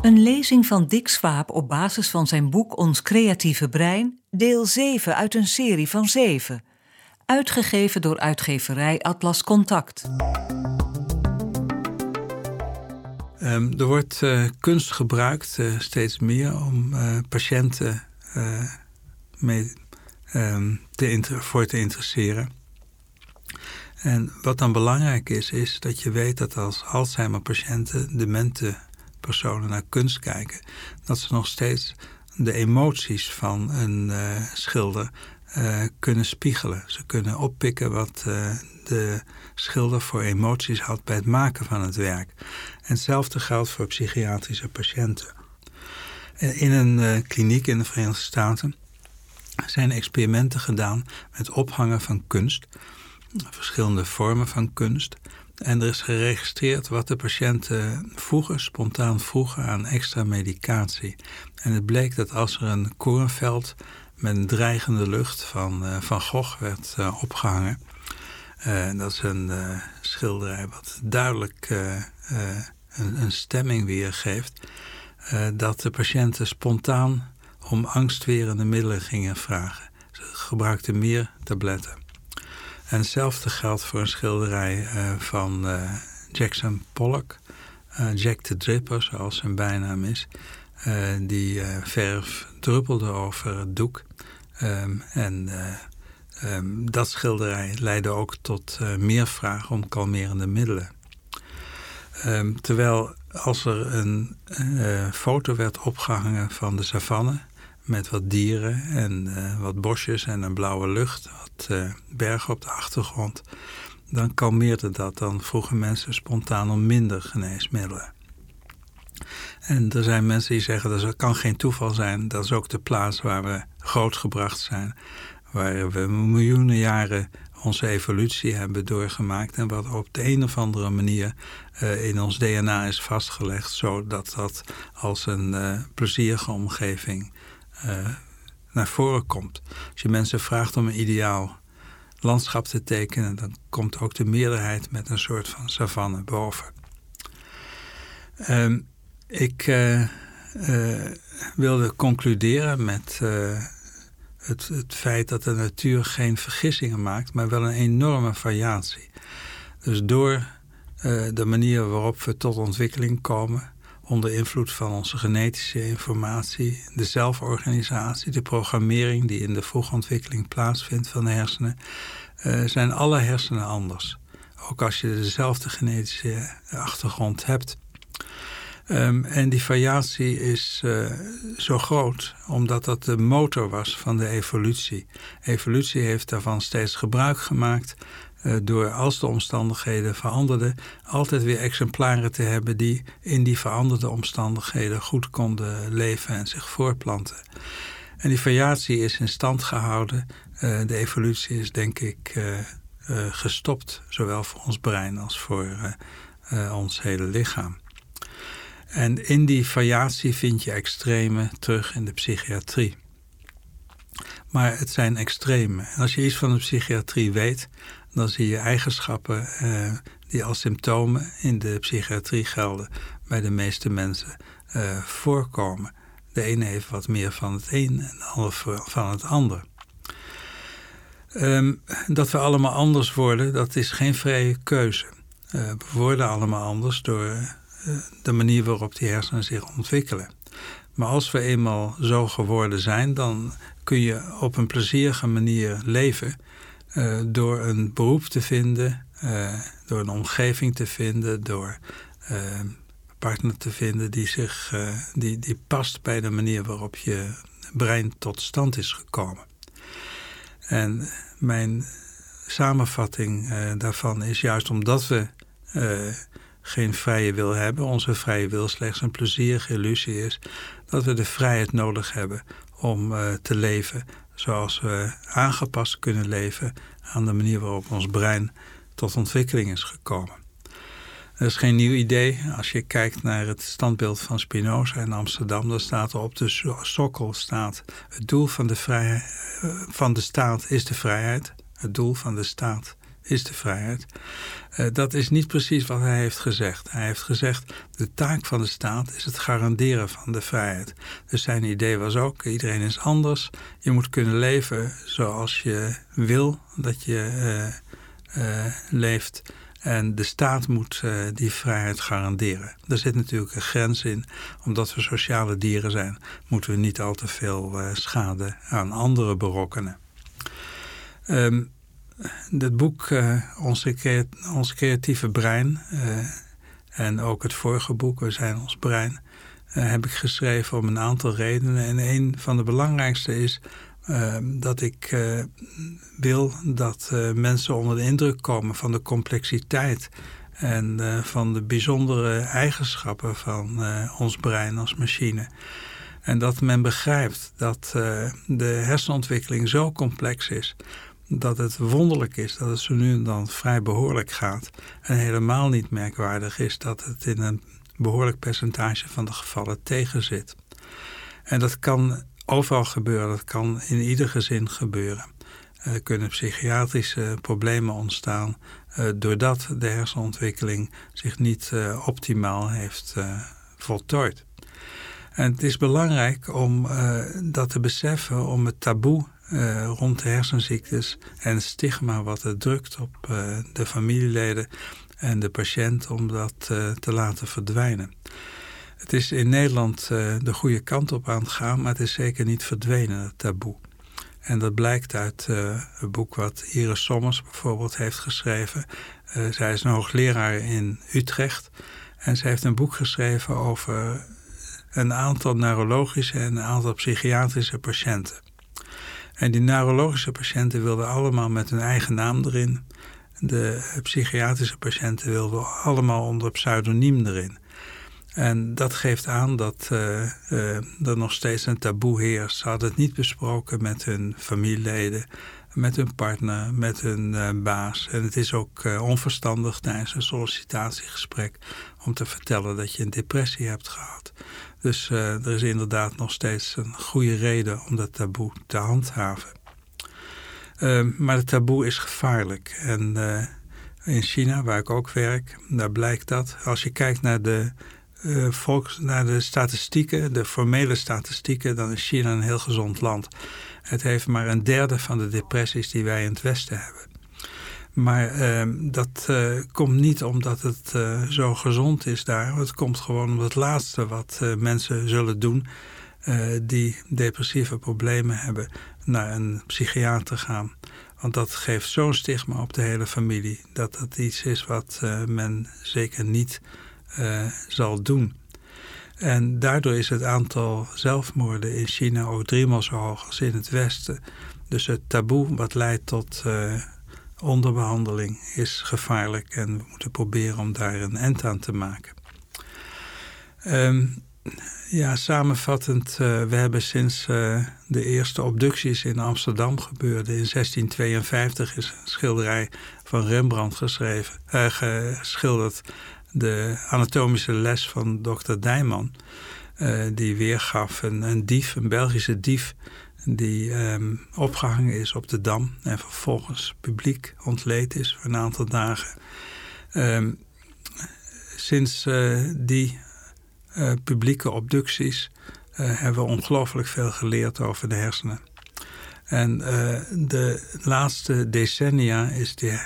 Een lezing van Dick Swaap op basis van zijn boek Ons creatieve brein, deel 7 uit een serie van 7. Uitgegeven door uitgeverij Atlas Contact. Um, er wordt uh, kunst gebruikt, uh, steeds meer, om uh, patiënten mee, um, te voor te interesseren. En wat dan belangrijk is, is dat je weet dat als Alzheimer-patiënten, demente personen naar kunst kijken, dat ze nog steeds de emoties van een schilder kunnen spiegelen. Ze kunnen oppikken wat de schilder voor emoties had bij het maken van het werk. En hetzelfde geldt voor psychiatrische patiënten. In een kliniek in de Verenigde Staten zijn experimenten gedaan met ophangen van kunst, verschillende vormen van kunst. En er is geregistreerd wat de patiënten vroegen, spontaan vroegen aan extra medicatie. En het bleek dat als er een korenveld met een dreigende lucht van uh, Van Gogh werd uh, opgehangen, uh, dat is een schilderij wat duidelijk een, een, stemming weergeeft. dat de patiënten spontaan om angstwerende middelen gingen vragen. Ze gebruikten meer tabletten. En hetzelfde geldt voor een schilderij van Jackson Pollock. Jack the Dripper, zoals zijn bijnaam is. die verf druppelde over het doek. Um, en Um, dat schilderij leidde ook tot meer vragen om kalmerende middelen. Um, terwijl als er een foto werd opgehangen van de savanne met wat dieren en uh, wat bosjes en een blauwe lucht, wat bergen op de achtergrond, dan kalmeerde dat. Dan vroegen mensen spontaan om minder geneesmiddelen. En er zijn mensen die zeggen dat kan geen toeval zijn. Dat is ook de plaats waar we grootgebracht zijn waar we miljoenen jaren onze evolutie hebben doorgemaakt en wat op de een of andere manier uh, in ons DNA is vastgelegd, zodat dat als een plezierige omgeving uh, naar voren komt. Als je mensen vraagt om een ideaal landschap te tekenen, dan komt ook de meerderheid met een soort van savanne boven. Um, ik wilde concluderen met het, het feit dat de natuur geen vergissingen maakt, maar wel een enorme variatie. Dus door de manier waarop we tot ontwikkeling komen, onder invloed van onze genetische informatie, de zelforganisatie, de programmering die in de vroege ontwikkeling plaatsvindt van de hersenen, uh, zijn alle hersenen anders. Ook als je dezelfde genetische achtergrond hebt. Um, en die variatie is uh, zo groot omdat dat de motor was van de evolutie. Evolutie heeft daarvan steeds gebruik gemaakt uh, door als de omstandigheden veranderden, altijd weer exemplaren te hebben die in die veranderde omstandigheden goed konden leven en zich voortplanten. En die variatie is in stand gehouden. Uh, de evolutie is denk ik gestopt, zowel voor ons brein als voor ons hele lichaam. En in die variatie vind je extreme terug in de psychiatrie. Maar het zijn extreme. En als je iets van de psychiatrie weet, dan zie je eigenschappen eh, die als symptomen in de psychiatrie gelden bij de meeste mensen eh, voorkomen. De ene heeft wat meer van het een en de ander van het ander. Um, dat we allemaal anders worden, dat is geen vrije keuze. Uh, we worden allemaal anders door eh, de manier waarop die hersenen zich ontwikkelen. Maar als we eenmaal zo geworden zijn, dan kun je op een plezierige manier leven uh, door een beroep te vinden, uh, door een omgeving te vinden, door uh, een partner te vinden die, zich, die, die past bij de manier waarop je brein tot stand is gekomen. En mijn samenvatting daarvan is juist omdat we geen vrije wil hebben, onze vrije wil slechts een plezierige illusie is, dat we de vrijheid nodig hebben om te leven zoals we aangepast kunnen leven aan de manier waarop ons brein tot ontwikkeling is gekomen. Dat is geen nieuw idee. Als je kijkt naar het standbeeld van Spinoza in Amsterdam, dan staat er op de sokkel staat het doel van de, eh, van de staat is de vrijheid. Het doel van de staat is de vrijheid. Uh, dat is niet precies wat hij heeft gezegd. Hij heeft gezegd, de taak van de staat is het garanderen van de vrijheid. Dus zijn idee was ook, iedereen is anders. Je moet kunnen leven zoals je wil dat je uh, leeft. En de staat moet die vrijheid garanderen. Er zit natuurlijk een grens in. Omdat we sociale dieren zijn, moeten we niet al te veel schade aan anderen berokkenen. Um, het boek uh, onze, onze, creatieve brein en ook het vorige boek We zijn ons brein heb ik geschreven om een aantal redenen. En een van de belangrijkste is Ehm, dat ik wil dat mensen onder de indruk komen van de complexiteit en van de bijzondere eigenschappen van ons brein als machine. En dat men begrijpt dat de hersenontwikkeling zo complex is dat het wonderlijk is dat het zo nu en dan vrij behoorlijk gaat. En helemaal niet merkwaardig is dat het in een behoorlijk percentage van de gevallen tegenzit. En dat kan overal gebeuren. Dat kan in ieder gezin gebeuren. Er kunnen psychiatrische problemen ontstaan uh, doordat de hersenontwikkeling zich niet uh, optimaal heeft uh, voltooid. En het is belangrijk om dat te beseffen, om het taboe rond de hersenziektes en het stigma wat het drukt op de familieleden en de patiënt, om dat te laten verdwijnen. Het is in Nederland de goede kant op aan het gaan, maar het is zeker niet verdwenen, het taboe. En dat blijkt uit een boek wat Iris Sommers bijvoorbeeld heeft geschreven. Zij is een hoogleraar in Utrecht. En zij heeft een boek geschreven over een aantal neurologische en een aantal psychiatrische patiënten. En die neurologische patiënten wilden allemaal met hun eigen naam erin. De psychiatrische patiënten wilden allemaal onder pseudoniem erin. En dat geeft aan dat uh, uh, er nog steeds een taboe heerst. Ze hadden het niet besproken met hun familieleden, met hun partner, met hun uh, baas. En het is ook onverstandig tijdens een sollicitatiegesprek om te vertellen dat je een depressie hebt gehad. Dus er is inderdaad nog steeds een goede reden om dat taboe te handhaven. Ehm, maar het taboe is gevaarlijk. En in China, waar ik ook werk, daar blijkt dat. Als je kijkt naar de uh, volgens naar de statistieken, de formele statistieken, dan is China een heel gezond land. Het heeft maar een derde van de depressies die wij in het Westen hebben. Maar uh, dat uh, komt niet omdat het uh, zo gezond is daar. Het komt gewoon om het laatste wat mensen zullen doen die depressieve problemen hebben, naar een psychiater gaan. Want dat geeft zo'n stigma op de hele familie. Dat dat iets is wat men zeker niet zal doen. En daardoor is het aantal zelfmoorden in China ook driemaal zo hoog als in het Westen. Dus het taboe wat leidt tot onderbehandeling is gevaarlijk en we moeten proberen om daar een eind aan te maken. Um, ja, samenvattend, uh, we hebben sinds uh, de eerste obducties in Amsterdam gebeurde. In 1652 is een schilderij van Rembrandt geschreven, uh, geschilderd de anatomische les van dokter Dijman. Die weergaf een dief, een Belgische dief, die um, opgehangen is op de Dam en vervolgens publiek ontleed is voor een aantal dagen. Um, sinds uh, die uh, publieke obducties hebben we ongelooflijk veel geleerd over de hersenen. En de laatste decennia is die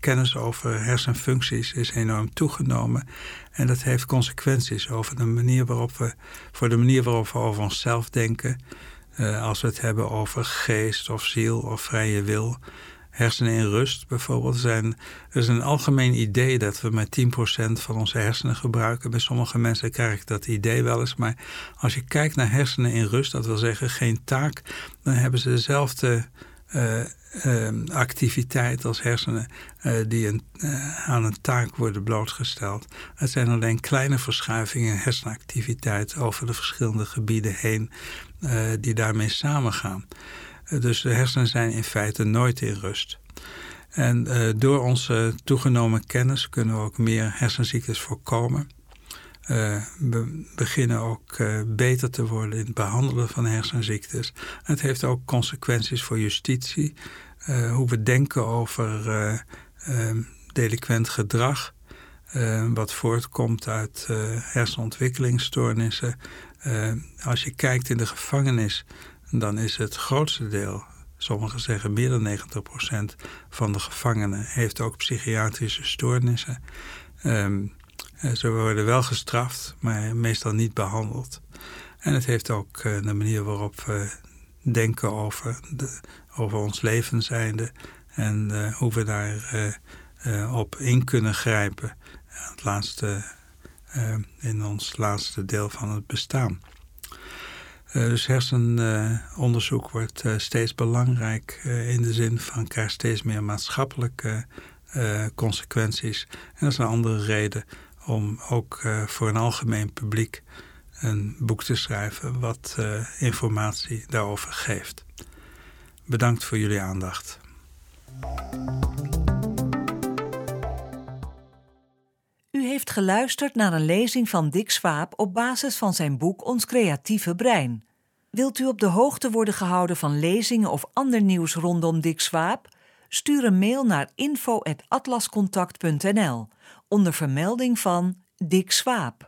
kennis over hersenfuncties is enorm toegenomen. En dat heeft consequenties over de manier waarop we, voor de manier waarop we over onszelf denken. Uh, als we het hebben over geest of ziel of vrije wil. Hersenen in rust bijvoorbeeld. Zijn, er is een algemeen idee dat we maar 10% van onze hersenen gebruiken. Bij sommige mensen krijg ik dat idee wel eens. Maar als je kijkt naar hersenen in rust, dat wil zeggen geen taak, dan hebben ze dezelfde uh, uh, activiteit als hersenen uh, die een, aan een taak worden blootgesteld. Het zijn alleen kleine verschuivingen in hersenactiviteit over de verschillende gebieden heen die daarmee samengaan. dus de hersenen zijn in feite nooit in rust. En door onze toegenomen kennis kunnen we ook meer hersenziektes voorkomen. We beginnen ook beter te worden in het behandelen van hersenziektes. Het heeft ook consequenties voor justitie. hoe we denken over delinquent gedrag. Wat voortkomt uit hersenontwikkelingsstoornissen. als je kijkt in de gevangenis, dan is het grootste deel sommigen zeggen meer dan 90% van de gevangenen heeft ook psychiatrische stoornissen. Um, ze worden wel gestraft, maar meestal niet behandeld. En het heeft ook de manier waarop we denken over, de, over ons leven zijnde en hoe we daar op in kunnen grijpen. Het laatste, in ons laatste deel van het bestaan. Uh, dus hersenonderzoek wordt uh, steeds belangrijk in de zin van krijgt steeds meer maatschappelijke consequenties. En dat is een andere reden om ook voor een algemeen publiek een boek te schrijven wat informatie daarover geeft. Bedankt voor jullie aandacht. Heeft geluisterd naar een lezing van Dick Swaap op basis van zijn boek Ons creatieve brein. Wilt u op de hoogte worden gehouden van lezingen of ander nieuws rondom Dick Swaap? Stuur een mail naar info@atlascontact.nl onder vermelding van Dick Swaap.